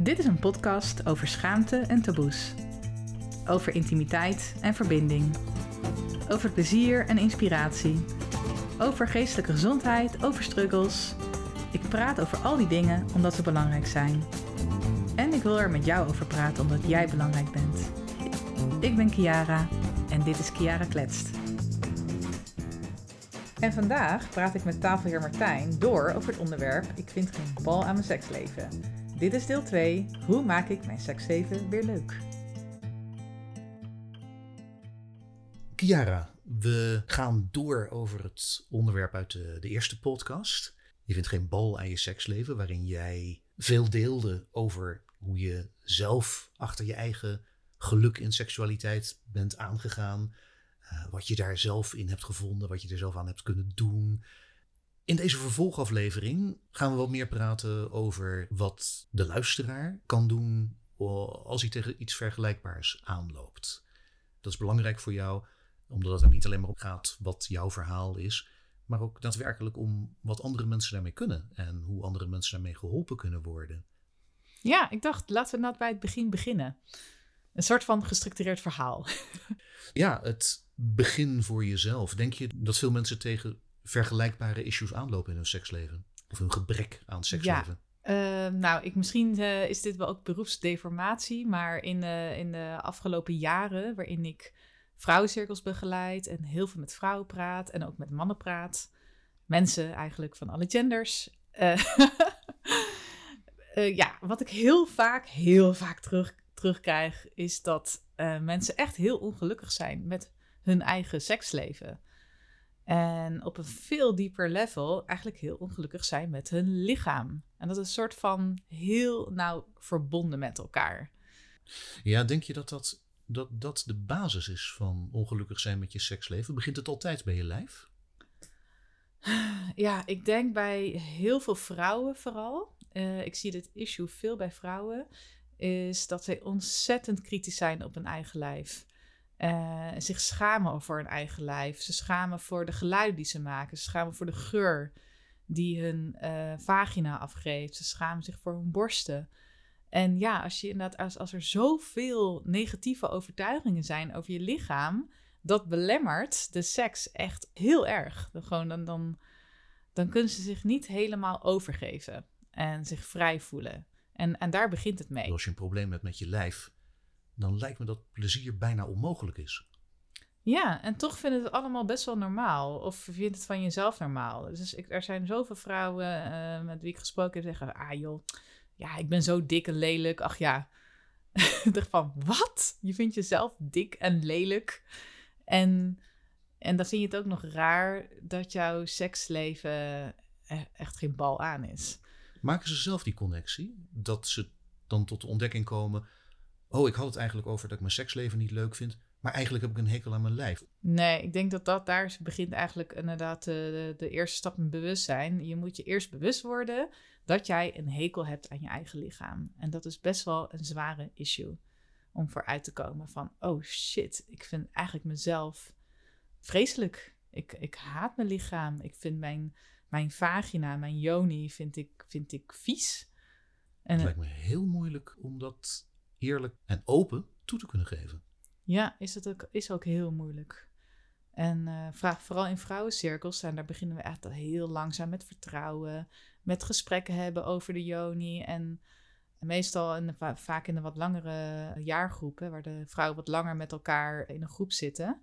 Dit is een podcast over schaamte en taboes. Over intimiteit en verbinding. Over plezier en inspiratie. Over geestelijke gezondheid, over struggles. Ik praat over al die dingen omdat ze belangrijk zijn. En ik wil er met jou over praten omdat jij belangrijk bent. Ik ben Kiara en dit is Kiara Kletst. En vandaag praat ik met tafelheer Martijn door over het onderwerp Ik vind geen bal aan mijn seksleven. Dit is deel 2. Hoe maak ik mijn seksleven weer leuk? Kiara, we gaan door over het onderwerp uit de, eerste podcast. Je vindt geen bal aan je seksleven, waarin jij veel deelde over hoe je zelf achter je eigen geluk in seksualiteit bent aangegaan. Uh, wat je daar zelf in hebt gevonden, wat je er zelf aan hebt kunnen doen. In deze vervolgaflevering gaan we wat meer praten over wat de luisteraar kan doen als hij tegen iets vergelijkbaars aanloopt. Dat is belangrijk voor jou, omdat het er niet alleen maar om gaat wat jouw verhaal is, maar ook daadwerkelijk om wat andere mensen daarmee kunnen en hoe andere mensen daarmee geholpen kunnen worden. Ja, ik dacht, laten we nou bij het begin beginnen. Een soort van gestructureerd verhaal. ja, het begin voor jezelf. Denk je dat veel mensen tegen vergelijkbare issues aanlopen in hun seksleven? Of hun gebrek aan seksleven? Ja. Uh, nou, ik, misschien uh, is dit wel ook beroepsdeformatie, maar in, uh, in de afgelopen jaren, waarin ik vrouwencirkels begeleid en heel veel met vrouwen praat en ook met mannen praat, mensen eigenlijk van alle genders. Eh, ja, wat ik heel vaak, heel vaak terug, terugkrijg, is dat mensen echt heel ongelukkig zijn met hun eigen seksleven. En op een veel dieper level eigenlijk heel ongelukkig zijn met hun lichaam. En dat is een soort van heel nauw verbonden met elkaar. Ja, denk je dat dat, dat dat de basis is van ongelukkig zijn met je seksleven? Begint het altijd bij je lijf? Ja, ik denk bij heel veel vrouwen vooral. Uh, ik zie dit issue veel bij vrouwen. Is dat zij ontzettend kritisch zijn op hun eigen lijf. Uh, zich schamen voor hun eigen lijf. Ze schamen voor de geluiden die ze maken. Ze schamen voor de geur die hun uh, vagina afgeeft. Ze schamen zich voor hun borsten. En ja, als, je inderdaad, als, als er zoveel negatieve overtuigingen zijn over je lichaam, dat belemmert de seks echt heel erg. Dan, gewoon, dan, dan, dan kunnen ze zich niet helemaal overgeven en zich vrij voelen. En, en daar begint het mee. Als je een probleem hebt met je lijf, dan lijkt me dat plezier bijna onmogelijk is. Ja, en toch vinden het allemaal best wel normaal. Of vindt het van jezelf normaal. Dus ik, er zijn zoveel vrouwen uh, met wie ik gesproken heb zeggen... Ah joh, ja, ik ben zo dik en lelijk. Ach ja. ik dacht van, wat? Je vindt jezelf dik en lelijk? En, en dan vind je het ook nog raar dat jouw seksleven e-, echt geen bal aan is. Maken ze zelf die connectie? Dat ze dan tot de ontdekking komen oh, ik had het eigenlijk over dat ik mijn seksleven niet leuk vind. Maar eigenlijk heb ik een hekel aan mijn lijf. Nee, ik denk dat dat daar begint eigenlijk inderdaad de, de, de eerste stap in bewustzijn. Je moet je eerst bewust worden dat jij een hekel hebt aan je eigen lichaam. En dat is best wel een zware issue om vooruit te komen van, oh shit, ik vind eigenlijk mezelf vreselijk. Ik, ik haat mijn lichaam. Ik vind mijn, mijn vagina, mijn yoni, vind ik, vind ik vies. En, het lijkt me heel moeilijk om dat eerlijk en open toe te kunnen geven. Ja, is het ook, is ook heel moeilijk. En uh, vooral in vrouwencirkels, en daar beginnen we echt heel langzaam met vertrouwen, met gesprekken hebben over de Joni. En meestal in vaak in de wat langere jaargroepen, waar de vrouwen wat langer met elkaar in een groep zitten.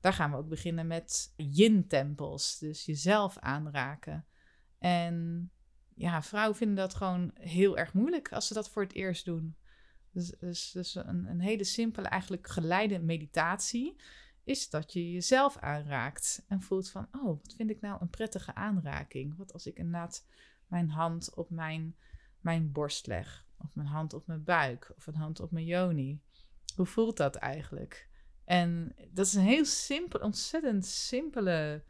Daar gaan we ook beginnen met yin-tempels, dus jezelf aanraken. En ja, vrouwen vinden dat gewoon heel erg moeilijk als ze dat voor het eerst doen. Dus, dus, dus een, een hele simpele, eigenlijk geleide meditatie is dat je jezelf aanraakt en voelt van, oh, wat vind ik nou een prettige aanraking? Wat als ik inderdaad mijn hand op mijn, mijn borst leg, of mijn hand op mijn buik, of een hand op mijn yoni? Hoe voelt dat eigenlijk? En dat is een heel simpel, ontzettend simpele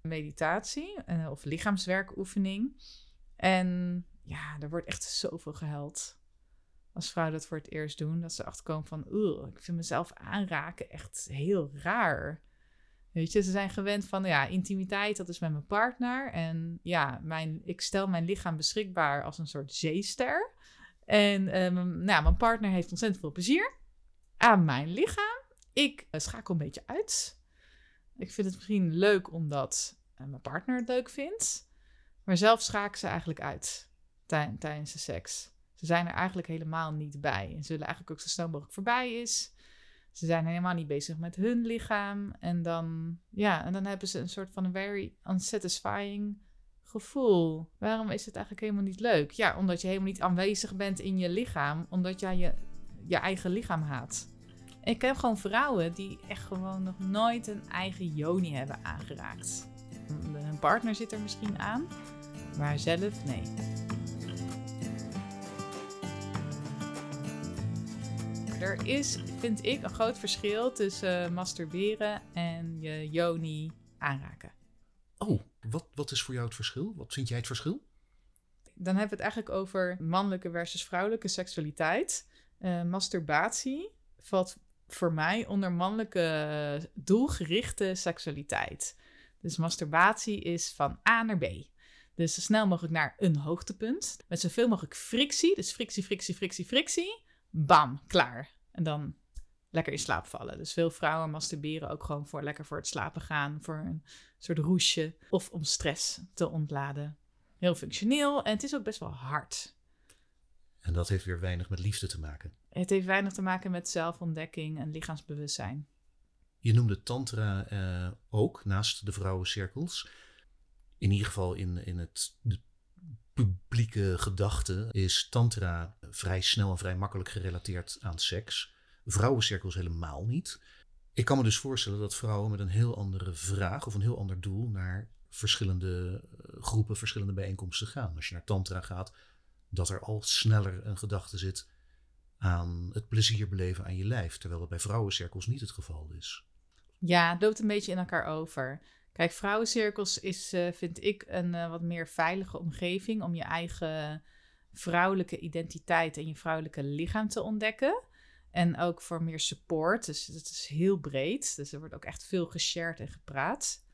meditatie uh, of lichaamswerkoefening. En ja, er wordt echt zoveel gehuild als vrouwen dat voor het eerst doen, dat ze achterkomen van, oeh, ik vind mezelf aanraken echt heel raar. Weet je, ze zijn gewend van, ja, intimiteit, dat is met mijn partner. En ja, mijn, ik stel mijn lichaam beschikbaar als een soort zeester. En eh, mijn- nou, mijn partner heeft ontzettend veel plezier aan mijn lichaam. Ik eh, schakel een beetje uit. Ik vind het misschien leuk omdat eh, mijn partner het leuk vindt. Maar zelf schaken ze eigenlijk uit tij- tijdens de seks. Ze zijn er eigenlijk helemaal niet bij. En ze willen eigenlijk ook zo snel mogelijk voorbij is. Ze zijn helemaal niet bezig met hun lichaam. En dan, ja, en dan hebben ze een soort van very unsatisfying gevoel. Waarom is het eigenlijk helemaal niet leuk? Ja, omdat je helemaal niet aanwezig bent in je lichaam. Omdat jij je, je eigen lichaam haat. Ik heb gewoon vrouwen die echt gewoon nog nooit een eigen joni hebben aangeraakt. Hun partner zit er misschien aan, maar zelf nee. Er is, vind ik, een groot verschil tussen eh, masturberen en je joni aanraken. Oh, wat, wat is voor jou het verschil? Wat vind jij het verschil? Dan hebben we het eigenlijk over mannelijke versus vrouwelijke seksualiteit. Eh, masturbatie valt voor mij onder mannelijke doelgerichte seksualiteit. Dus masturbatie is van A naar B. Dus zo snel mogelijk naar een hoogtepunt. Met zoveel mogelijk frictie. Dus frictie, frictie, frictie, frictie. Bam, klaar. En dan lekker in slaap vallen. Dus veel vrouwen masturberen ook gewoon voor lekker voor het slapen gaan. Voor een soort roesje. Of om stress te ontladen. Heel functioneel. En het is ook best wel hard. En dat heeft weer weinig met liefde te maken. Het heeft weinig te maken met zelfontdekking en lichaamsbewustzijn. Je noemde Tantra eh, ook, naast de vrouwencirkels. In ieder geval in, in het de publieke gedachte is Tantra vrij snel en vrij makkelijk gerelateerd aan seks. Vrouwencirkels helemaal niet. Ik kan me dus voorstellen dat vrouwen met een heel andere vraag of een heel ander doel naar verschillende eh, groepen, verschillende bijeenkomsten gaan. Als je naar Tantra gaat, dat er al sneller een gedachte zit aan het plezier beleven aan je lijf, terwijl dat bij vrouwencirkels niet het geval is. Ja, het loopt een beetje in elkaar over. Kijk, vrouwencirkels is, eh, vind ik, een eh, wat meer veilige omgeving om je eigen vrouwelijke identiteit en je vrouwelijke lichaam te ontdekken. En ook voor meer support. Dus het is heel breed. Dus er wordt ook echt veel geshared en gepraat.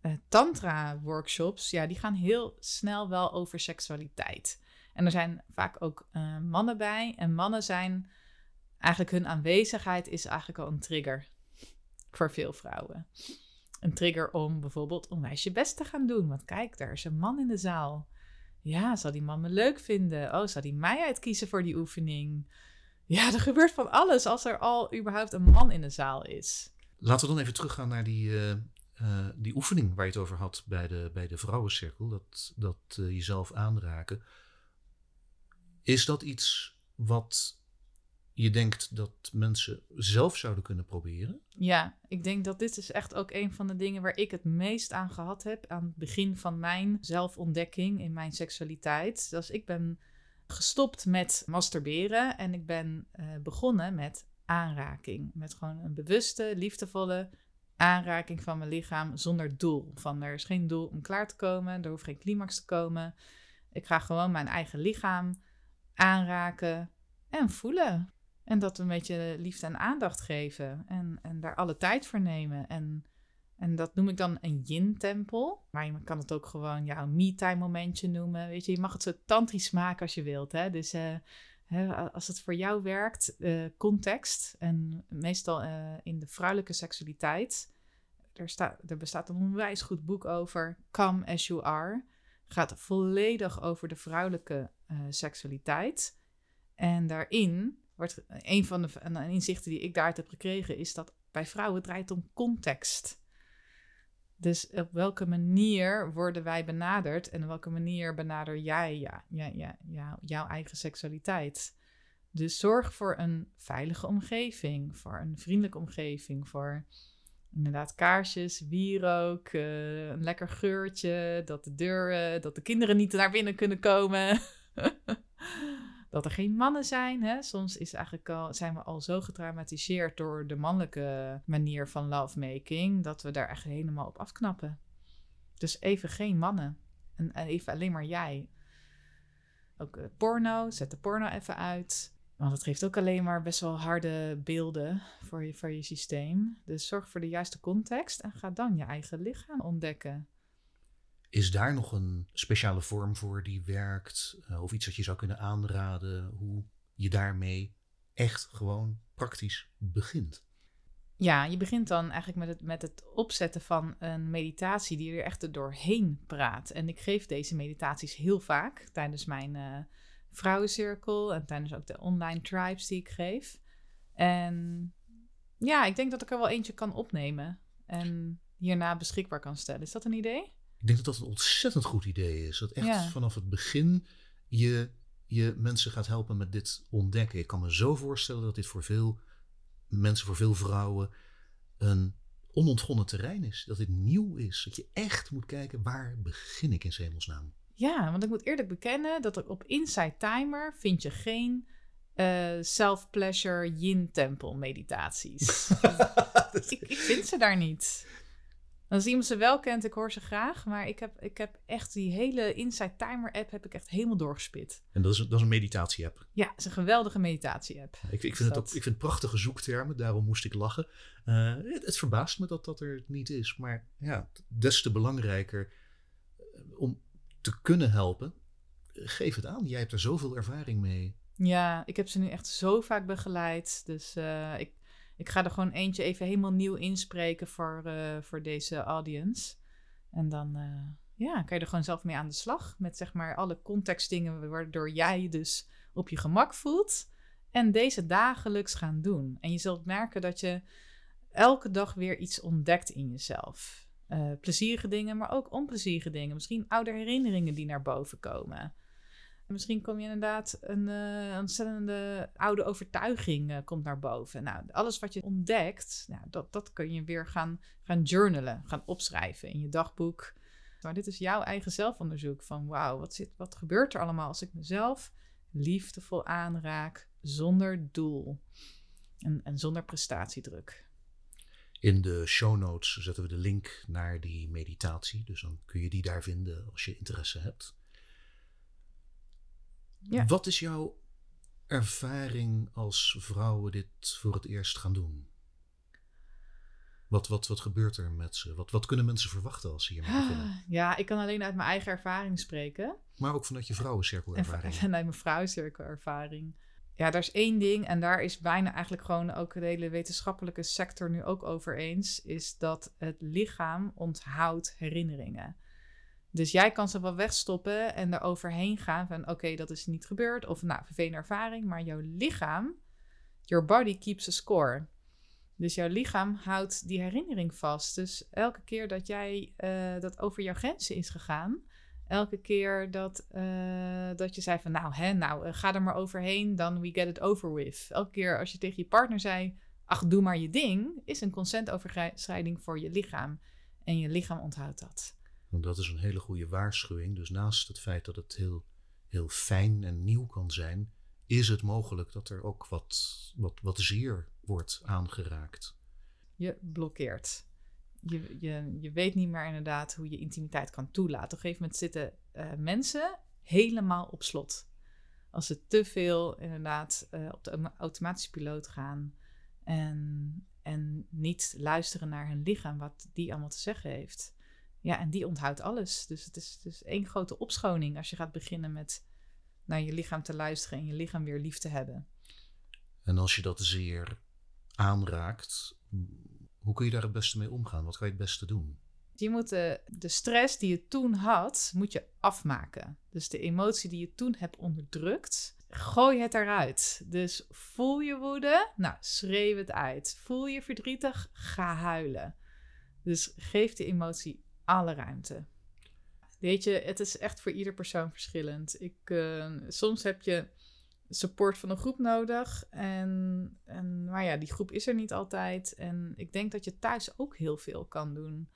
Eh, Tantra-workshops, ja, die gaan heel snel wel over seksualiteit. En er zijn vaak ook mannen bij. En mannen zijn eigenlijk hun aanwezigheid is eigenlijk al een trigger voor veel vrouwen. Een trigger om bijvoorbeeld onwijs je best te gaan doen. Want kijk, daar is een man in de zaal. Ja, zal die man me leuk vinden? Oh, zal die mij uitkiezen voor die oefening? Ja, er gebeurt van alles als er al überhaupt een man in de zaal is. Laten we dan even teruggaan naar die, eh, eh, die oefening waar je het over had bij de, bij de vrouwencirkel. Dat, dat eh, jezelf aanraken. Is dat iets wat je denkt dat mensen zelf zouden kunnen proberen? Ja, ik denk dat dit is echt ook een van de dingen waar ik het meest aan gehad heb aan het begin van mijn zelfontdekking in mijn seksualiteit. Dus ik ben gestopt met masturberen en ik ben eh, begonnen met aanraking. Met gewoon een bewuste, liefdevolle aanraking van mijn lichaam zonder doel. Van er is geen doel om klaar te komen, er hoeft geen climax te komen. Ik ga gewoon mijn eigen lichaam aanraken en voelen. En dat een beetje liefde en aandacht geven. En, en daar alle tijd voor nemen. En, en dat noem ik dan een yin-tempel. Maar je kan het ook gewoon jouw me-time momentje noemen. Weet je, je mag het zo tantrisch maken als je wilt. Hè? Dus eh, als het voor jou werkt, eh, context. En meestal eh, in de vrouwelijke seksualiteit. Er, staat, er bestaat een onwijs goed boek over. Come as you are. Gaat volledig over de vrouwelijke seksualiteit. En daarin wordt een van de inzichten die ik daaruit heb gekregen, is dat bij vrouwen draait om context. Dus op welke manier worden wij benaderd en op welke manier benader jij ja, ja, ja, jouw eigen seksualiteit? Dus zorg voor een veilige omgeving, voor een vriendelijke omgeving, voor inderdaad kaarsjes, wierook, uh, een lekker geurtje, dat de deuren, dat de kinderen niet naar binnen kunnen komen. dat er geen mannen zijn. Hè? Soms is eigenlijk al, zijn we al zo getraumatiseerd door de mannelijke manier van lovemaking, dat we daar echt helemaal op afknappen. Dus even geen mannen. En, en even alleen maar jij. Ook uh, porno, zet de porno even uit. Want het geeft ook alleen maar best wel harde beelden voor je, voor je systeem. Dus zorg voor de juiste context en ga dan je eigen lichaam ontdekken. Is daar nog een speciale vorm voor die werkt? Uh, of iets dat je zou kunnen aanraden? Hoe je daarmee echt gewoon praktisch begint? Ja, je begint dan eigenlijk met het, met het opzetten van een meditatie die er echt doorheen praat. En ik geef deze meditaties heel vaak tijdens mijn uh, vrouwencirkel en tijdens ook de online tribes die ik geef. En ja, ik denk dat ik er wel eentje kan opnemen en hierna beschikbaar kan stellen. Is dat een idee? Ik denk dat dat een ontzettend goed idee is. Dat echt vanaf het begin je, je mensen gaat helpen met dit ontdekken. Ik kan me zo voorstellen dat dit voor veel mensen, voor veel vrouwen, een onontgonnen terrein is. Dat dit nieuw is. Dat je echt moet kijken, waar begin ik in hemelsnaam? Ja, want ik moet eerlijk bekennen dat op Inside Timer vind je geen uh, self-pleasure yin-tempel meditaties. ik, ik, vind ze daar niet. Als iemand ze wel kent, ik hoor ze graag. Maar ik heb, ik heb echt die hele Inside Timer app heb ik echt helemaal doorgespit. En dat is, dat is een meditatie app? Ja, het is een geweldige meditatie app. Ik, ik, vind, het ook, ik vind prachtige zoektermen, daarom moest ik lachen. Uh, het, het, verbaast me dat dat er niet is. Maar ja, des te belangrijker uh, om te kunnen helpen. Geef het aan, jij hebt er zoveel ervaring mee. Ja, ik heb ze nu echt zo vaak begeleid. Dus uh, ik, ik ga er gewoon eentje even helemaal nieuw inspreken voor, uh, voor deze audience. En dan uh, ja, kan je er gewoon zelf mee aan de slag. Met zeg maar alle contextdingen waardoor jij dus op je gemak voelt. En deze dagelijks gaan doen. En je zult merken dat je elke dag weer iets ontdekt in jezelf. Uh, plezierige dingen, maar ook onplezierige dingen. Misschien oude herinneringen die naar boven komen. Misschien kom je inderdaad een uh, ontzettende oude overtuiging uh, komt naar boven. Nou, alles wat je ontdekt, nou, dat, dat kun je weer gaan, gaan journalen, gaan opschrijven in je dagboek. Maar dit is jouw eigen zelfonderzoek van wauw, wat, wat gebeurt er allemaal als ik mezelf liefdevol aanraak zonder doel en, en zonder prestatiedruk. In de show notes zetten we de link naar die meditatie, dus dan kun je die daar vinden als je interesse hebt. Ja. Wat is jouw ervaring als vrouwen dit voor het eerst gaan doen? Wat, wat, wat gebeurt er met ze? Wat, wat kunnen mensen verwachten als ze hiermee beginnen? Ah, ja, ik kan alleen uit mijn eigen ervaring spreken. Maar ook vanuit je vrouwencirkelervaring. En vanuit mijn vrouwencirkelervaring. Ja, daar is één ding, en daar is bijna eigenlijk gewoon ook de hele wetenschappelijke sector nu ook over eens, is dat het lichaam onthoudt herinneringen. Dus jij kan ze wel wegstoppen en er overheen gaan van oké, dat is niet gebeurd. Of nou, vervelende ervaring. Maar jouw lichaam, your body keeps a score. Dus jouw lichaam houdt die herinnering vast. Dus elke keer dat jij uh, dat over jouw grenzen is gegaan. Elke keer dat, uh, dat je zei van nou, hè, nou uh, ga er maar overheen, dan we get it over with. Elke keer als je tegen je partner zei, ach doe maar je ding, is een consentoverschrijding voor je lichaam. En je lichaam onthoudt dat. Want dat is een hele goede waarschuwing. Dus naast het feit dat het heel, heel fijn en nieuw kan zijn, is het mogelijk dat er ook wat, wat, wat zeer wordt aangeraakt. Je blokkeert. Je, je, je weet niet meer inderdaad hoe je intimiteit kan toelaten. Op een gegeven moment zitten uh, mensen helemaal op slot. Als ze te veel inderdaad uh, op de automatische piloot gaan en, en niet luisteren naar hun lichaam, wat die allemaal te zeggen heeft. Ja, en die onthoudt alles. Dus het is, dus één grote opschoning als je gaat beginnen met naar je lichaam te luisteren en je lichaam weer lief te hebben. En als je dat zeer aanraakt, hoe kun je daar het beste mee omgaan? Wat kan je het beste doen? Je moet de, de stress die je toen had, moet je afmaken. Dus de emotie die je toen hebt onderdrukt, gooi het eruit. Dus voel je woede, nou schreeuw het uit. Voel je verdrietig, ga huilen. Dus geef de emotie alle ruimte. Weet je, het is echt voor ieder persoon verschillend. Ik, uh, soms heb je support van een groep nodig. En, en, maar ja, die groep is er niet altijd. En ik denk dat je thuis ook heel veel kan doen.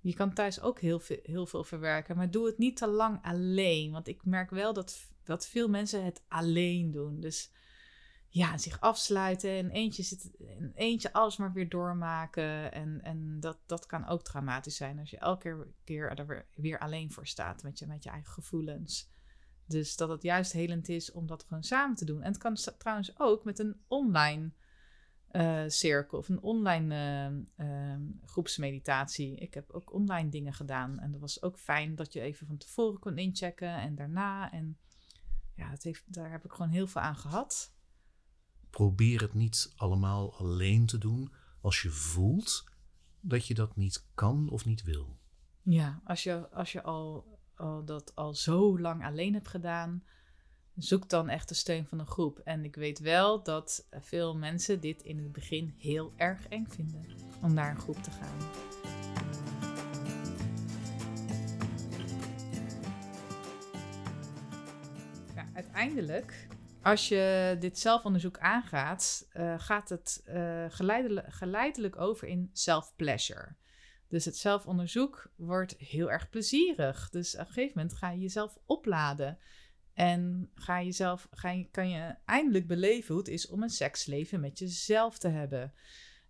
Je kan thuis ook heel veel, heel veel verwerken. Maar doe het niet te lang alleen. Want ik merk wel dat, dat veel mensen het alleen doen. Dus ja, zich afsluiten en eentje, zit, eentje alles maar weer doormaken. En, en dat, dat kan ook traumatisch zijn als je elke keer er weer, weer alleen voor staat met je, met je eigen gevoelens. Dus dat het juist helend is om dat gewoon samen te doen. En het kan trouwens ook met een online eh, cirkel of een online eh, ehm, groepsmeditatie. Ik heb ook online dingen gedaan. En dat was ook fijn dat je even van tevoren kon inchecken en daarna. En ja, dat heeft, daar heb ik gewoon heel veel aan gehad. Probeer het niet allemaal alleen te doen als je voelt dat je dat niet kan of niet wil. Ja, als je, als je al, al dat al zo lang alleen hebt gedaan, zoek dan echt de steun van een groep. En ik weet wel dat veel mensen dit in het begin heel erg eng vinden om naar een groep te gaan. Ja, uiteindelijk, als je dit zelfonderzoek aangaat, uh, gaat het uh, geleidelijk, geleidelijk over in self-pleasure. Dus het zelfonderzoek wordt heel erg plezierig. Dus op een gegeven moment ga je jezelf opladen. En ga je zelf, ga je, kan je eindelijk beleven hoe het is om een seksleven met jezelf te hebben.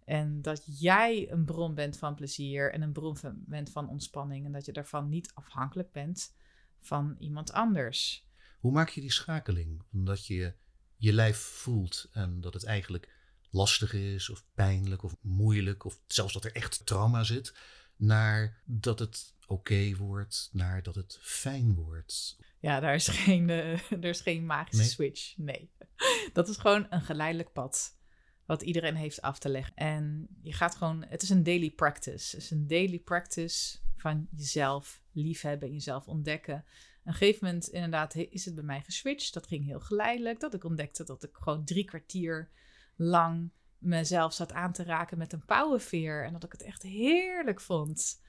En dat jij een bron bent van plezier en een bron bent van ontspanning. En dat je daarvan niet afhankelijk bent van iemand anders. Hoe maak je die schakeling? Omdat je je lijf voelt en dat het eigenlijk lastig is of pijnlijk of moeilijk of zelfs dat er echt trauma zit, naar dat het oké wordt, naar dat het fijn wordt. Ja, daar is geen, uh, er is geen magische switch. Nee. Dat is gewoon een geleidelijk pad. Wat iedereen heeft af te leggen. En je gaat gewoon, het is een daily practice. Het is een daily practice van jezelf liefhebben, jezelf ontdekken. Een gegeven moment, inderdaad, is het bij mij geswitcht. Dat ging heel geleidelijk. Dat ik ontdekte dat ik gewoon drie kwartier lang mezelf zat aan te raken met een pauwenveer. En dat ik het echt heerlijk vond.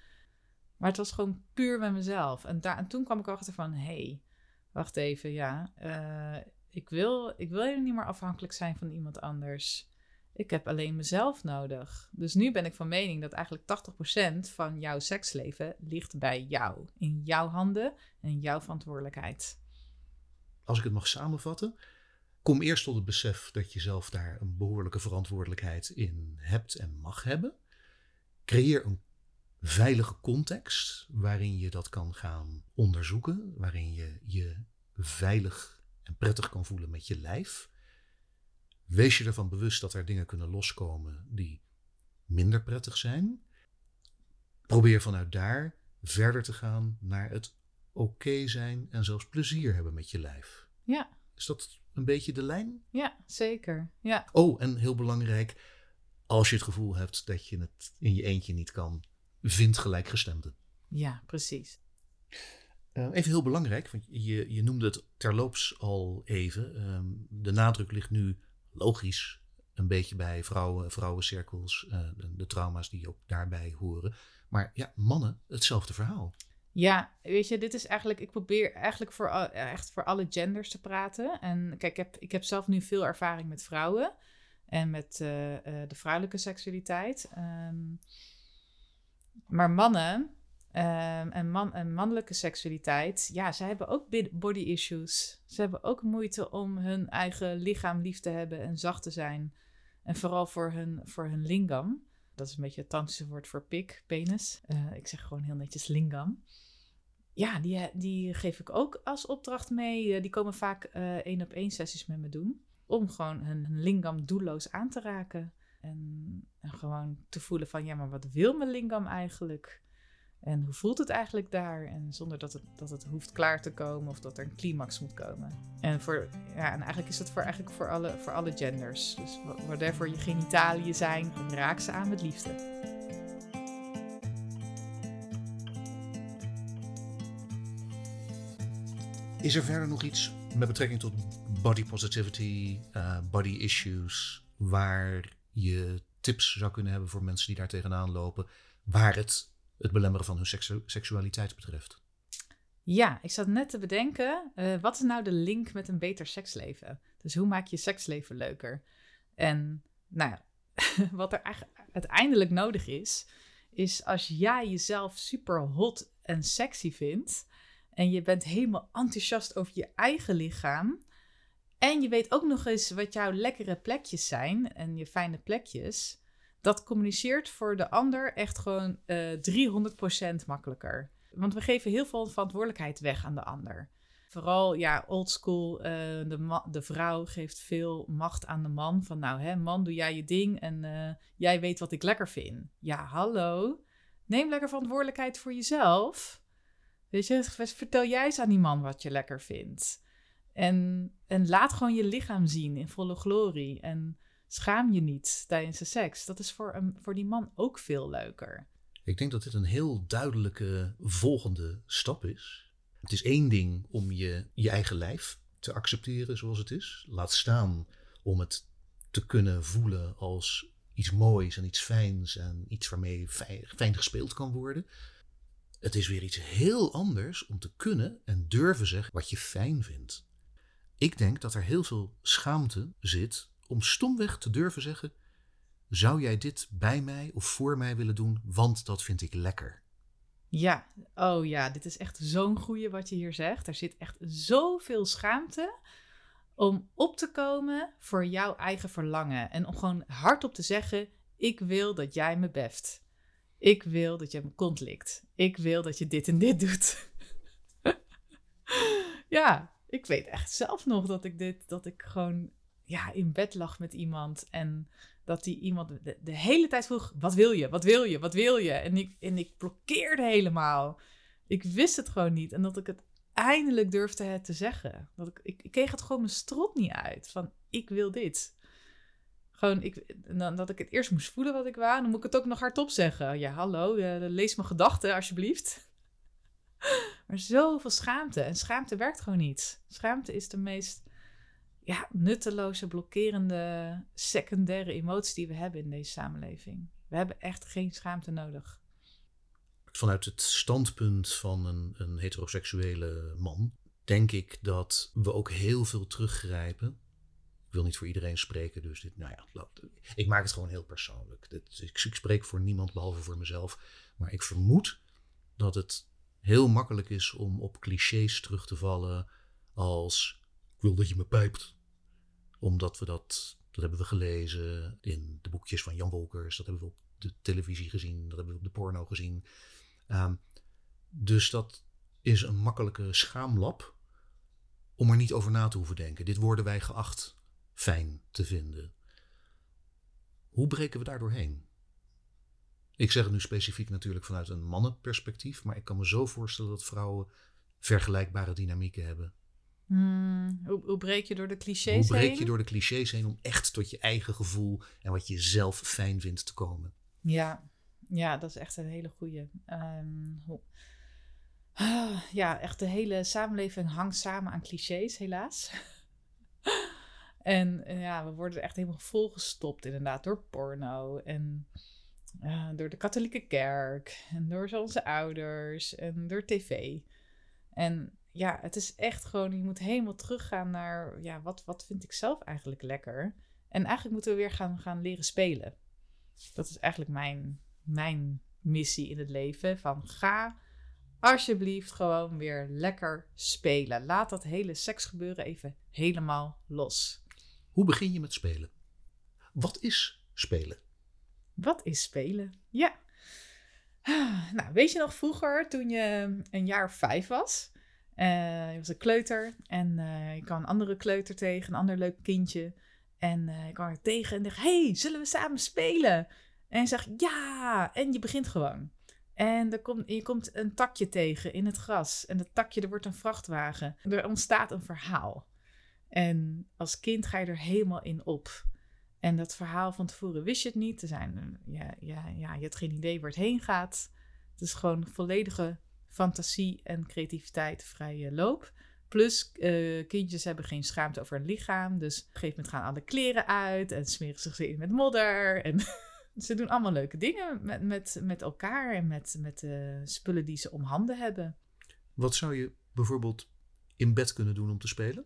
Maar het was gewoon puur met mezelf. En, daar, en toen kwam ik achter van, hé, hey, wacht even, ja. Uh, ik, wil, ik wil helemaal niet meer afhankelijk zijn van iemand anders. Ik heb alleen mezelf nodig. Dus nu ben ik van mening dat eigenlijk 80% van jouw seksleven ligt bij jou. In jouw handen en jouw verantwoordelijkheid. Als ik het mag samenvatten, kom eerst tot het besef dat je zelf daar een behoorlijke verantwoordelijkheid in hebt en mag hebben. Creëer een veilige context waarin je dat kan gaan onderzoeken, waarin je je veilig en prettig kan voelen met je lijf. Wees je ervan bewust dat er dingen kunnen loskomen die minder prettig zijn. Probeer vanuit daar verder te gaan naar het oké zijn en zelfs plezier hebben met je lijf. Ja. Is dat een beetje de lijn? Ja, zeker. Ja. Oh, en heel belangrijk, als je het gevoel hebt dat je het in je eentje niet kan, vind gelijkgestemden. Ja, precies. Uh, even heel belangrijk, want je, je noemde het terloops al even. Um, de nadruk ligt nu logisch een beetje bij vrouwen, vrouwencirkels, uh, de, trauma's die ook daarbij horen. Maar ja, mannen, hetzelfde verhaal. Ja, weet je, dit is eigenlijk, ik probeer eigenlijk voor, echt voor alle genders te praten. En kijk, ik heb, ik heb zelf nu veel ervaring met vrouwen en met uh, de vrouwelijke seksualiteit. Um, maar mannen um, en, man, en mannelijke seksualiteit, ja, ze hebben ook body issues. Ze hebben ook moeite om hun eigen lichaam lief te hebben en zacht te zijn. En vooral voor hun, voor hun lingam. Dat is een beetje het tantrische woord voor pik, penis. Uh, ik zeg gewoon heel netjes lingam. Ja, die, die geef ik ook als opdracht mee. Uh, die komen vaak één op één sessies met me doen. Om gewoon hun, hun lingam doelloos aan te raken. En, en, gewoon te voelen van, ja, maar wat wil mijn lingam eigenlijk? En hoe voelt het eigenlijk daar? En zonder dat het, dat het hoeft klaar te komen of dat er een climax moet komen. En, voor, ja, en eigenlijk is dat voor, eigenlijk voor, alle, voor alle genders. Dus whatever je genitaliën zijn, raak ze aan met liefde. Is er verder nog iets met betrekking tot body positivity, uh, body issues, waar je tips zou kunnen hebben voor mensen die daar tegenaan lopen, waar het het belemmeren van hun seksu seksualiteit betreft? Ja, ik zat net te bedenken, uh, wat is nou de link met een beter seksleven? Dus hoe maak je seksleven leuker? En nou ja, wat er uiteindelijk nodig is, is als jij jezelf super hot en sexy vindt en je bent helemaal enthousiast over je eigen lichaam, en je weet ook nog eens wat jouw lekkere plekjes zijn en je fijne plekjes. Dat communiceert voor de ander echt gewoon uh, eh, 300% makkelijker. Want we geven heel veel verantwoordelijkheid weg aan de ander. Vooral, ja, oldschool, uh, de, de vrouw geeft veel macht aan de man. Van nou, hè, man, doe jij je ding en uh, jij weet wat ik lekker vind. Ja, hallo. Neem lekker verantwoordelijkheid voor jezelf. Weet je, vertel jij eens aan die man wat je lekker vindt. En, en laat gewoon je lichaam zien in volle glorie. En schaam je niet tijdens de seks. Dat is voor, een, voor die man ook veel leuker. Ik denk dat dit een heel duidelijke volgende stap is. Het is één ding om je, je eigen lijf te accepteren zoals het is. Laat staan om het te kunnen voelen als iets moois en iets fijns en iets waarmee fijn, fijn gespeeld kan worden. Het is weer iets heel anders om te kunnen en durven zeggen wat je fijn vindt. Ik denk dat er heel veel schaamte zit om stomweg te durven zeggen: Zou jij dit bij mij of voor mij willen doen, want dat vind ik lekker? Ja, oh ja, dit is echt zo'n goeie wat je hier zegt. Er zit echt zoveel schaamte om op te komen voor jouw eigen verlangen. En om gewoon hardop te zeggen: Ik wil dat jij me beft. Ik wil dat je me kont likt. Ik wil dat je dit en dit doet. ja, ik weet echt zelf nog dat ik dit, dat ik gewoon ja, in bed lag met iemand en dat die iemand de, hele tijd vroeg: wat wil je? Wat wil je? Wat wil je? En ik, en ik blokkeerde helemaal. Ik wist het gewoon niet. En dat ik het eindelijk durfde het te zeggen. Dat ik, ik, kreeg het gewoon mijn strot niet uit. Van ik wil dit. Gewoon, ik, dat ik het eerst moest voelen wat ik wou. Dan moet ik het ook nog hardop zeggen. Ja, hallo, uh, lees mijn gedachten alsjeblieft. Maar zoveel schaamte. En schaamte werkt gewoon niet. Schaamte is de meest ja, nutteloze, blokkerende, secundaire emotie die we hebben in deze samenleving. We hebben echt geen schaamte nodig. Vanuit het standpunt van een, een heteroseksuele man, denk ik dat we ook heel veel teruggrijpen. Ik wil niet voor iedereen spreken, dus dit, nou ja, ik maak het gewoon heel persoonlijk. Ik, spreek voor niemand behalve voor mezelf. Maar ik vermoed dat het heel makkelijk is om op clichés terug te vallen als wil dat je me pijpt. Omdat we dat, dat hebben we gelezen in de boekjes van Jan Wolkers, dat hebben we op de televisie gezien, dat hebben we op de porno gezien. Um, dus dat is een makkelijke schaamlap om er niet over na te hoeven denken. Dit worden wij geacht fijn te vinden. Hoe breken we daar doorheen? Ik zeg het nu specifiek natuurlijk vanuit een mannenperspectief, maar ik kan me zo voorstellen dat vrouwen vergelijkbare dynamieken hebben. Hmm, hoe, hoe, breek je door de clichés heen? Hoe breek je door de clichés heen om echt tot je eigen gevoel en wat je zelf fijn vindt te komen? Ja, ja dat is echt een hele goede. Um, ja, echt de hele samenleving hangt samen aan clichés, helaas. en ja, we worden echt helemaal volgestopt inderdaad door porno en uh, door de katholieke kerk en door onze ouders en door tv. En ja, het is echt gewoon, je moet helemaal teruggaan naar, ja, wat, wat vind ik zelf eigenlijk lekker? En eigenlijk moeten we weer gaan, gaan leren spelen. Dat is eigenlijk mijn, mijn missie in het leven. Van ga alsjeblieft gewoon weer lekker spelen. Laat dat hele seksgebeuren even helemaal los. Hoe begin je met spelen? Wat is spelen? Wat is spelen? Ja. Nou, weet je nog vroeger toen je een jaar of vijf was? Uh, je was een kleuter en uh, je kwam een andere kleuter tegen, een ander leuk kindje. En uh, je kwam er tegen en dacht, hey, zullen we samen spelen? En je zegt, ja, en je begint gewoon. En er komt, je komt een takje tegen in het gras. En dat takje, er wordt een vrachtwagen. Er ontstaat een verhaal. En als kind ga je er helemaal in op. En dat verhaal van tevoren wist je het niet. Er zijn, ja, ja, ja, je had geen idee waar het heen gaat. Het is gewoon volledige fantasie en creativiteit vrije loop. Plus, uh, kindjes hebben geen schaamte over hun lichaam. Dus op een gegeven moment gaan alle kleren uit en smeren zich in met modder. En ze doen allemaal leuke dingen met, met, met elkaar en met, met de spullen die ze om handen hebben. Wat zou je bijvoorbeeld in bed kunnen doen om te spelen?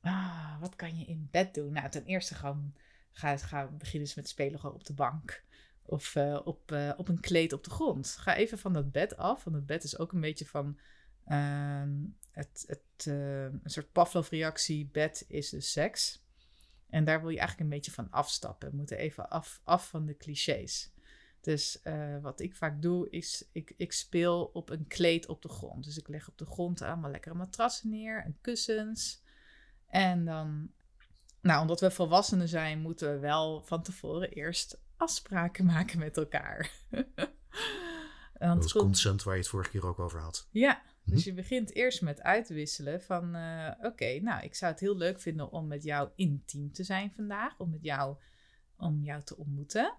Ah, wat kan je in bed doen? Nou, ten eerste gewoon ga, ga beginnen met spelen gewoon op de bank. Of uh, op, uh, op een kleed op de grond. Ga even van dat bed af. Want het bed is ook een beetje van uh, het, het, uh, een soort Pavlov-reactie. Bed is dus seks. En daar wil je eigenlijk een beetje van afstappen. We moeten even af, af van de clichés. Dus eh, wat ik vaak doe, is ik, ik speel op een kleed op de grond. Dus ik leg op de grond allemaal lekkere matrassen neer en kussens. En dan, nou, omdat we volwassenen zijn, moeten we wel van tevoren eerst afspraken maken met elkaar. dat is consent waar je het vorige keer ook over had. Ja, dus mhm. je begint eerst met uitwisselen van, uh, oké, nou, ik zou het heel leuk vinden om met jou intiem te zijn vandaag, om met jou, om jou te ontmoeten.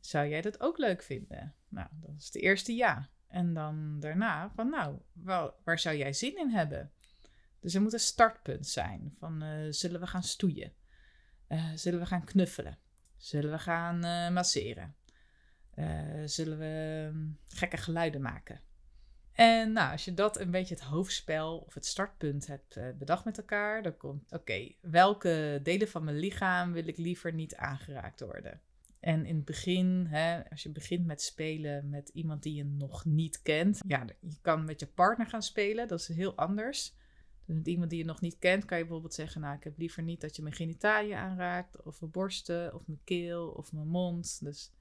Zou jij dat ook leuk vinden? Nou, dat is de eerste ja. En dan daarna van, nou, waar, waar zou jij zin in hebben? Dus er moet een startpunt zijn van, uh, zullen we gaan stoeien? Uh, zullen we gaan knuffelen? Zullen we gaan masseren? zullen we um, gekke geluiden maken? En nou, als je dat een beetje het hoofdspel of het startpunt hebt uh, bedacht met elkaar, dan komt, oké, welke delen van mijn lichaam wil ik liever niet aangeraakt worden? En in het begin, hè, als je begint met spelen met iemand die je nog niet kent, ja, je kan met je partner gaan spelen, dat is heel anders. Met iemand die je nog niet kent, kan je bijvoorbeeld zeggen, nou, ik heb liever niet dat je mijn genitaliën aanraakt, of mijn borsten, of mijn keel, of mijn mond. Dus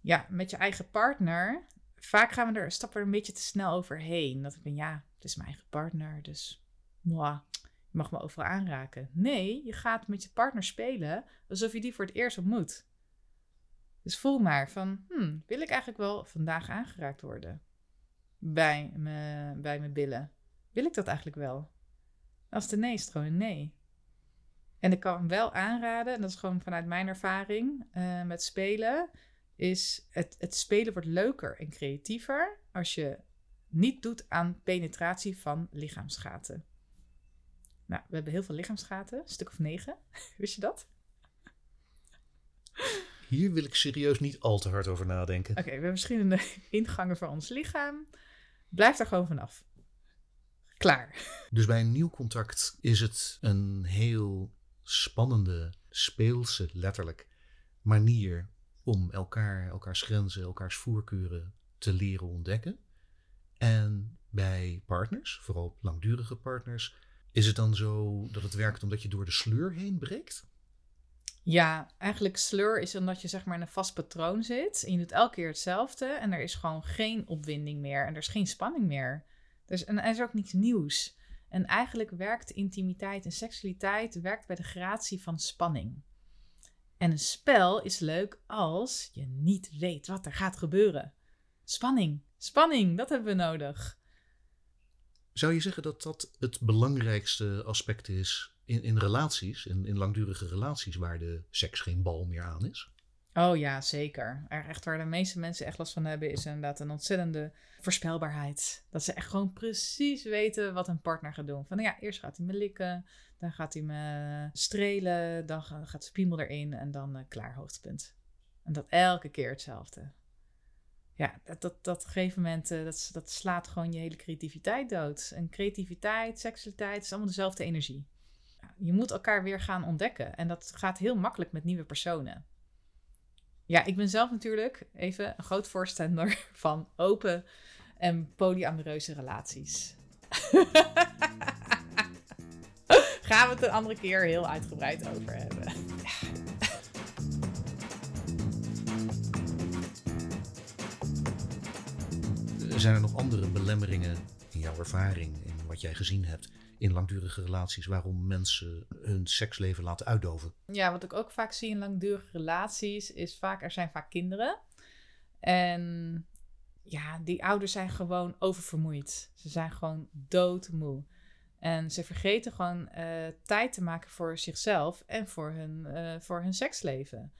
ja, met je eigen partner vaak gaan we er, stappen er een beetje te snel overheen. Dat ik ben, ja, het is mijn eigen partner, dus moi, je mag me overal aanraken. Nee, je gaat met je partner spelen alsof je die voor het eerst ontmoet. Dus voel maar van, hmm, wil ik eigenlijk wel vandaag aangeraakt worden? Bij, me, bij mijn billen. Wil ik dat eigenlijk wel? Als de nee is het gewoon een nee. En ik kan wel aanraden, en dat is gewoon vanuit mijn ervaring uh, met spelen is het, het spelen wordt leuker en creatiever als je niet doet aan penetratie van lichaamsgaten. Nou, we hebben heel veel lichaamsgaten, een stuk of negen. Wist je dat? Hier wil ik serieus niet al te hard over nadenken. Oké, we hebben verschillende ingangen voor ons lichaam. Blijf daar gewoon vanaf. Klaar. Dus bij een nieuw contact is het een heel spannende, speelse, letterlijk manier om elkaar, elkaars grenzen, elkaars voorkeuren te leren ontdekken. En bij partners, vooral langdurige partners, is het dan zo dat het werkt omdat je door de sleur heen breekt? Ja, eigenlijk sleur is omdat je zeg maar in een vast patroon zit. En je doet elke keer hetzelfde en er is gewoon geen opwinding meer en er is geen spanning meer. Dus, en er is ook niets nieuws. En eigenlijk werkt intimiteit en seksualiteit werkt bij de gratie van spanning. En een spel is leuk als je niet weet wat er gaat gebeuren. Spanning, spanning, dat hebben we nodig. Zou je zeggen dat dat het belangrijkste aspect is in, in relaties, in, in langdurige relaties, waar de seks geen bal meer aan is? Oh ja, zeker. Echt waar de meeste mensen echt last van hebben, is inderdaad een ontzettende voorspelbaarheid. Dat ze echt gewoon precies weten wat een partner gaat doen. Van ja, eerst gaat hij me likken, dan gaat hij me strelen, dan gaat de piemel erin en dan uh, klaar hoogtepunt. En dat elke keer hetzelfde. Ja, dat, dat, dat gegeven moment, uh, dat, dat slaat gewoon je hele creativiteit dood. En creativiteit, seksualiteit, is allemaal dezelfde energie. je moet elkaar weer gaan ontdekken. En dat gaat heel makkelijk met nieuwe personen. Ja, ik ben zelf natuurlijk even een groot voorstander van open en polyamoreuze relaties. Gaan we het een andere keer heel uitgebreid over hebben. Zijn er nog andere belemmeringen in jouw ervaring, in wat jij gezien hebt, in langdurige relaties, waarom mensen hun seksleven laten uitdoven? Ja, wat ik ook vaak zie in langdurige relaties, is vaak, er zijn vaak kinderen. En ja, die ouders zijn gewoon oververmoeid. Ze zijn gewoon doodmoe. En ze vergeten gewoon uh, tijd te maken voor zichzelf en voor hun, uh, voor hun seksleven.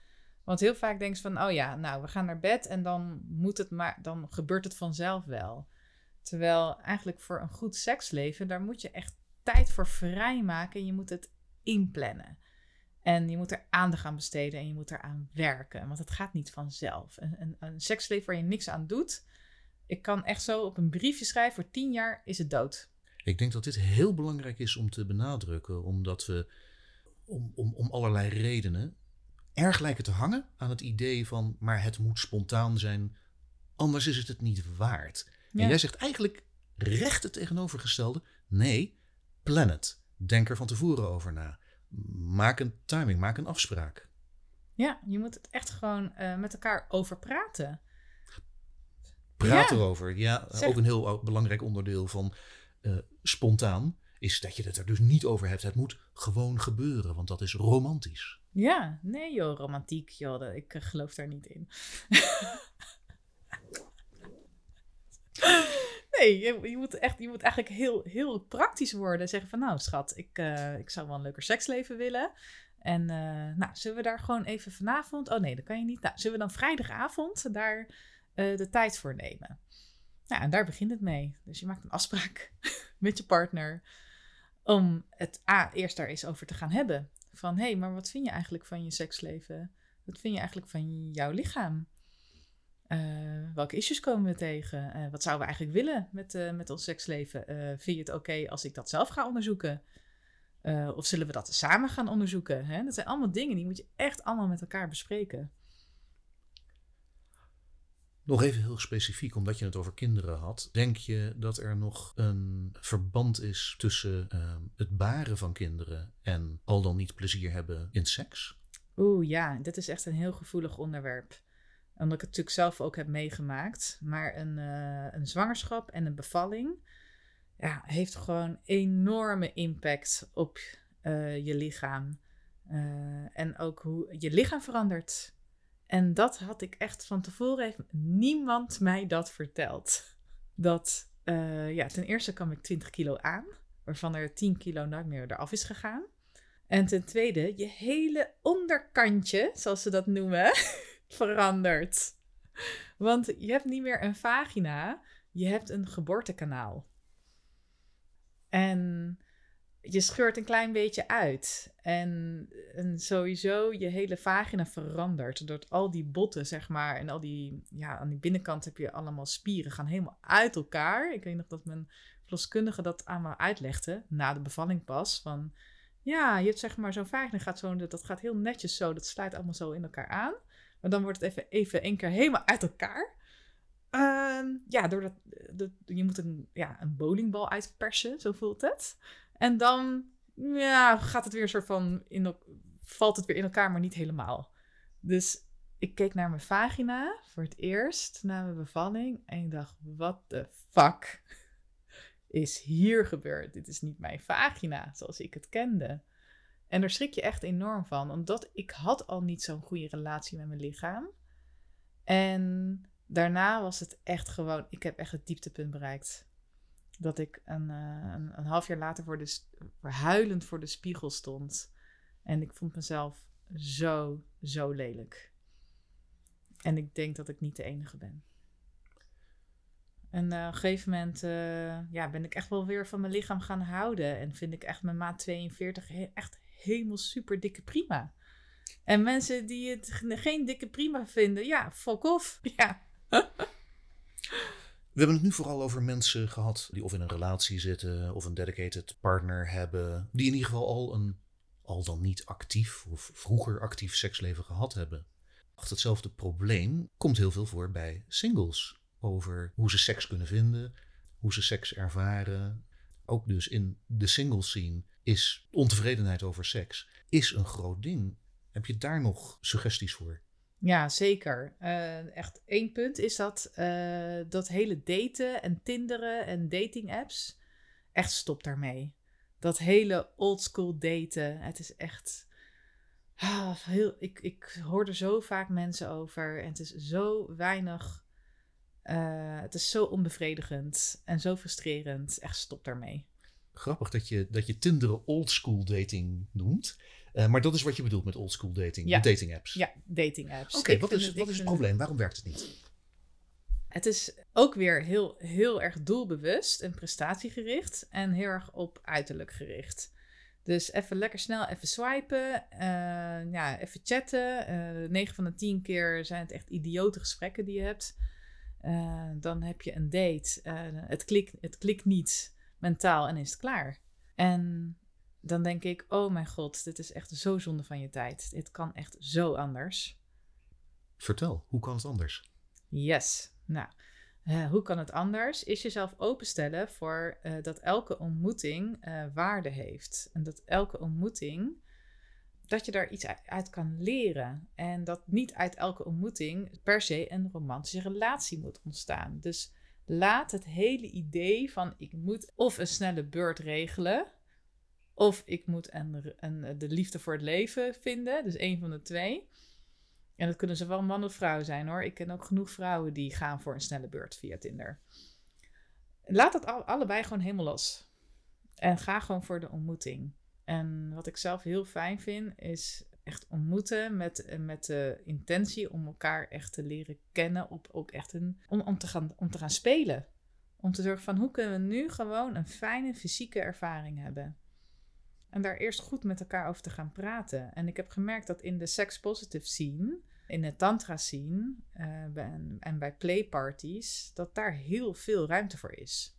Want heel vaak denken ze van, oh ja, nou, we gaan naar bed en dan moet het maar, dan gebeurt het vanzelf wel. Terwijl eigenlijk voor een goed seksleven, daar moet je echt tijd voor vrijmaken. Je moet het inplannen. En je moet er aandacht aan besteden en je moet eraan werken. Want het gaat niet vanzelf. Een, een, een seksleven waar je niks aan doet. Ik kan echt zo op een briefje schrijven: voor tien jaar is het dood. Ik denk dat dit heel belangrijk is om te benadrukken, omdat we om, om, om allerlei redenen erg lijken te hangen aan het idee van, maar het moet spontaan zijn, anders is het het niet waard. En jij zegt eigenlijk recht het tegenovergestelde. Nee, plan het. Denk er van tevoren over na. Maak een timing, maak een afspraak. Ja, je moet het echt gewoon uh, met elkaar over praten. Praat Ja. erover. Ja, Zeg- ook een heel belangrijk onderdeel van eh, spontaan is dat je het er dus niet over hebt. Het moet gewoon gebeuren, want dat is romantisch. Ja, nee joh, romantiek, joh, ik eh, geloof daar niet in. nee, je, moet echt, je moet eigenlijk heel, heel praktisch worden. Zeggen van, nou schat, ik, eh, ik zou wel een leuker seksleven willen. En eh, nou, zullen we daar gewoon even vanavond... Oh nee, dat kan je niet. Nou, zullen we dan vrijdagavond daar eh, de tijd voor nemen? Nou, en daar begint het mee. Dus je maakt een afspraak met je partner om het A, eerst daar eens over te gaan hebben. Van, hé, hey, maar wat vind je eigenlijk van je seksleven? Wat vind je eigenlijk van jouw lichaam? Eh, welke issues komen we tegen? Eh, wat zouden we eigenlijk willen met, eh, met ons seksleven? Vind je het oké als ik dat zelf ga onderzoeken? Of zullen we dat samen gaan onderzoeken? Hè? Dat zijn allemaal dingen die moet je echt allemaal met elkaar bespreken. Nog even heel specifiek, omdat je het over kinderen had. Denk je dat er nog een verband is tussen ehm, het baren van kinderen en al dan niet plezier hebben in seks? Oeh ja, dit is echt een heel gevoelig onderwerp. Omdat ik het natuurlijk zelf ook heb meegemaakt. Maar een, eh, een zwangerschap en een bevalling ja, heeft gewoon enorme impact op eh, je lichaam. Eh, en ook hoe je lichaam verandert. En dat had ik echt van tevoren, heeft niemand mij dat verteld. Dat, ja, ten eerste kwam ik 20 kilo aan, waarvan er 10 kilo nooit meer eraf is gegaan. En ten tweede, je hele onderkantje, zoals ze dat noemen, verandert. Want je hebt niet meer een vagina, je hebt een geboortekanaal. En je scheurt een klein beetje uit. En, en sowieso je hele vagina verandert. Door al die botten, zeg maar. En al die, ja, aan die binnenkant heb je allemaal spieren. Gaan helemaal uit elkaar. Ik weet nog dat mijn verloskundige dat aan me uitlegde. Na de bevalling pas. Van, ja, je hebt zeg maar zo'n vagina. Gaat zo, dat gaat heel netjes zo. Dat sluit allemaal zo in elkaar aan. Maar dan wordt het even, even één keer helemaal uit elkaar. Ehm, ja, doordat dat, je moet een, ja, een bowlingbal uitpersen, zo voelt het. En dan ja, gaat het weer een soort van valt het weer in elkaar, maar niet helemaal. Dus ik keek naar mijn vagina voor het eerst na mijn bevalling en ik dacht: what the fuck is hier gebeurd? Dit is niet mijn vagina zoals ik het kende. En daar schrik je echt enorm van, omdat ik had al niet zo'n goede relatie met mijn lichaam. En daarna was het echt gewoon, ik heb echt het dieptepunt bereikt. Dat ik een, eh, een, een half jaar later voor de, huilend voor de spiegel stond. En ik vond mezelf zo, zo lelijk. En ik denk dat ik niet de enige ben. En eh, op een gegeven moment eh, ja, ben ik echt wel weer van mijn lichaam gaan houden. En vind ik echt mijn maat 42 he- echt helemaal super dikke prima. En mensen die het ge- geen dikke prima vinden, ja, fuck off. Ja. We hebben het nu vooral over mensen gehad die of in een relatie zitten of een dedicated partner hebben. Die in ieder geval al een al dan niet actief of vroeger actief seksleven gehad hebben. Achter hetzelfde probleem komt heel veel voor bij singles. Over hoe ze seks kunnen vinden, hoe ze seks ervaren. Ook dus in de single scene is ontevredenheid over seks is een groot ding. Heb je daar nog suggesties voor? Ja, zeker. Eh, echt één punt is dat eh, dat hele daten en tinderen en dating apps, echt stop daarmee. Dat hele oldschool daten, het is echt... ah, heel, ik, ik hoor er zo vaak mensen over en het is zo weinig... eh, het is zo onbevredigend en zo frustrerend. Echt stop daarmee. Grappig dat je, dat je Tinder oldschool dating noemt. Eh, maar dat is wat je bedoelt met oldschool dating, Ja. dating apps. Ja, dating apps. Oké, wat is, het- wat is het probleem? Waarom werkt het niet? Het is ook weer heel, heel erg doelbewust en prestatiegericht en heel erg op uiterlijk gericht. Dus even lekker snel even swipen, eh, ja, even chatten. Eh 9 van de 10 keer zijn het echt idiote gesprekken die je hebt. Dan heb je een date, het, klikt, het klikt niet mentaal en is het klaar. En dan denk ik, oh mijn god, dit is echt zo zonde van je tijd. Dit kan echt zo anders. Vertel, hoe kan het anders? Yes. Nou, eh, hoe kan het anders? Is jezelf openstellen voor eh, dat elke ontmoeting eh, waarde heeft. En dat elke ontmoeting dat je daar iets uit kan leren. En dat niet uit elke ontmoeting per se een romantische relatie moet ontstaan. Dus laat het hele idee van ik moet of een snelle beurt regelen. Of ik moet de liefde voor het leven vinden. Dus één van de twee. En dat kunnen zowel man of vrouw zijn hoor. Ik ken ook genoeg vrouwen die gaan voor een snelle beurt via Tinder. Laat dat allebei gewoon helemaal los. En ga gewoon voor de ontmoeting. En wat ik zelf heel fijn vind, is echt ontmoeten met, met de intentie om elkaar echt te leren kennen. Op ook echt een, om, om, te gaan, om te gaan spelen. Om te zorgen van hoe kunnen we nu gewoon een fijne fysieke ervaring hebben. En daar eerst goed met elkaar over te gaan praten. En ik heb gemerkt dat in de sex-positive scene, in de tantra scene uh, en, en bij playparties, dat daar heel veel ruimte voor is.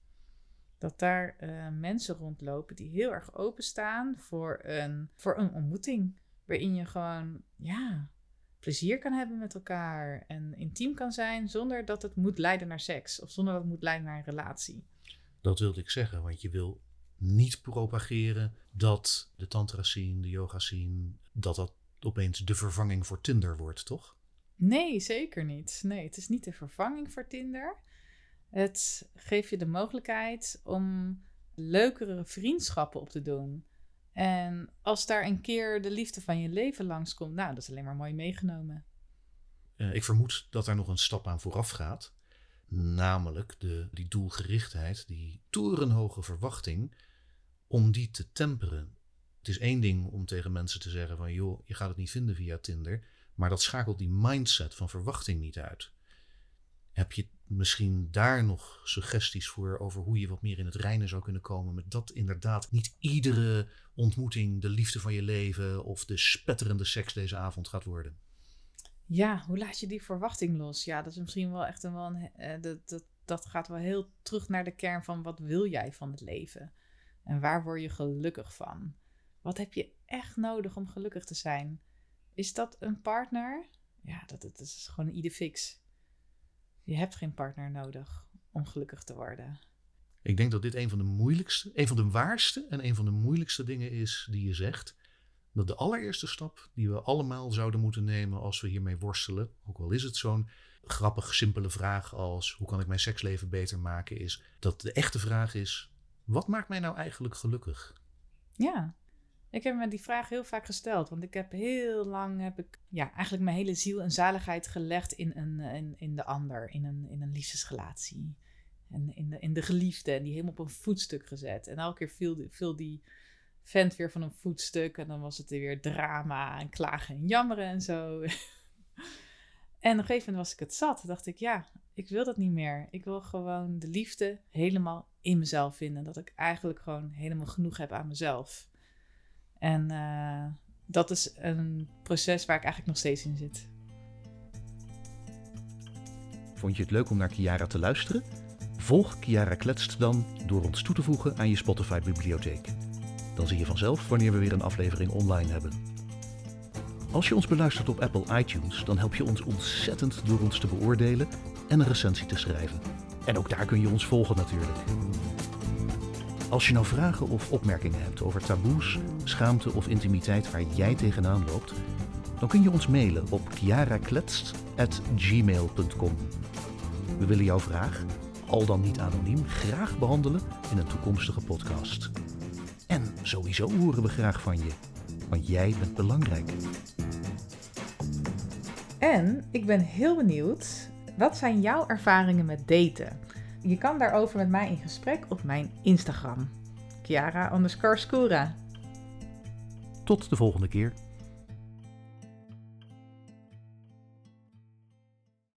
Dat daar uh, mensen rondlopen die heel erg openstaan voor een, voor een ontmoeting. Waarin je gewoon, ja, plezier kan hebben met elkaar en intiem kan zijn zonder dat het moet leiden naar seks of zonder dat het moet leiden naar een relatie. Dat wilde ik zeggen, want je wil niet propageren dat de tantra scene, de yoga scene, dat dat opeens de vervanging voor Tinder wordt, toch? Nee, zeker niet. Nee, het is niet de vervanging voor Tinder. Het geeft je de mogelijkheid om leukere vriendschappen op te doen. En als daar een keer de liefde van je leven langskomt, nou, dat is alleen maar mooi meegenomen. Uh, ik vermoed dat er nog een stap aan vooraf gaat. Namelijk de, die doelgerichtheid, die torenhoge verwachting, om die te temperen. Het is één ding om tegen mensen te zeggen van joh, je gaat het niet vinden via Tinder, maar dat schakelt die mindset van verwachting niet uit. Heb je misschien daar nog suggesties voor over hoe je wat meer in het reinen zou kunnen komen met dat inderdaad niet iedere ontmoeting de liefde van je leven of de spetterende seks deze avond gaat worden? Ja, hoe laat je die verwachting los? Ja, dat is misschien wel echt een, wel uh, dat, dat, dat gaat wel heel terug naar de kern van wat wil jij van het leven? En waar word je gelukkig van? Wat heb je echt nodig om gelukkig te zijn? Is dat een partner? Ja, dat, dat is gewoon een ieder fix. Je hebt geen partner nodig om gelukkig te worden. Ik denk dat dit een van de moeilijkste, een van de waarste en een van de moeilijkste dingen is die je zegt. Dat de allereerste stap die we allemaal zouden moeten nemen als we hiermee worstelen, ook al is het zo'n grappig, simpele vraag als hoe kan ik mijn seksleven beter maken, is dat de echte vraag is: wat maakt mij nou eigenlijk gelukkig? Ja, ik heb me die vraag heel vaak gesteld. Want ik heb heel lang, heb ik ja, eigenlijk mijn hele ziel en zaligheid gelegd in, een, in, in de ander, in een, in een liefdesrelatie. En in de, in de geliefde, en die helemaal op een voetstuk gezet. En elke keer viel, viel die vent weer van een voetstuk. En dan was het weer drama en klagen en jammeren en zo. en op een gegeven moment was ik het zat. dacht ik, ja, ik wil dat niet meer. Ik wil gewoon de liefde helemaal in mezelf vinden. Dat ik eigenlijk gewoon helemaal genoeg heb aan mezelf. En uh, dat is een proces waar ik eigenlijk nog steeds in zit. Vond je het leuk om naar Kiara te luisteren? Volg Kiara Kletst dan door ons toe te voegen aan je Spotify-bibliotheek. Dan zie je vanzelf wanneer we weer een aflevering online hebben. Als je ons beluistert op Apple iTunes, dan help je ons ontzettend door ons te beoordelen en een recensie te schrijven. En ook daar kun je ons volgen natuurlijk. Als je nou vragen of opmerkingen hebt over taboes, schaamte of intimiteit waar jij tegenaan loopt, dan kun je ons mailen op kiarakletst.gmail.com. We willen jouw vraag, al dan niet anoniem, graag behandelen in een toekomstige podcast. En sowieso horen we graag van je, want jij bent belangrijk. En ik ben heel benieuwd, wat zijn jouw ervaringen met daten? Je kan daarover met mij in gesprek op mijn Instagram. Chiara underscore Scura. Tot de volgende keer.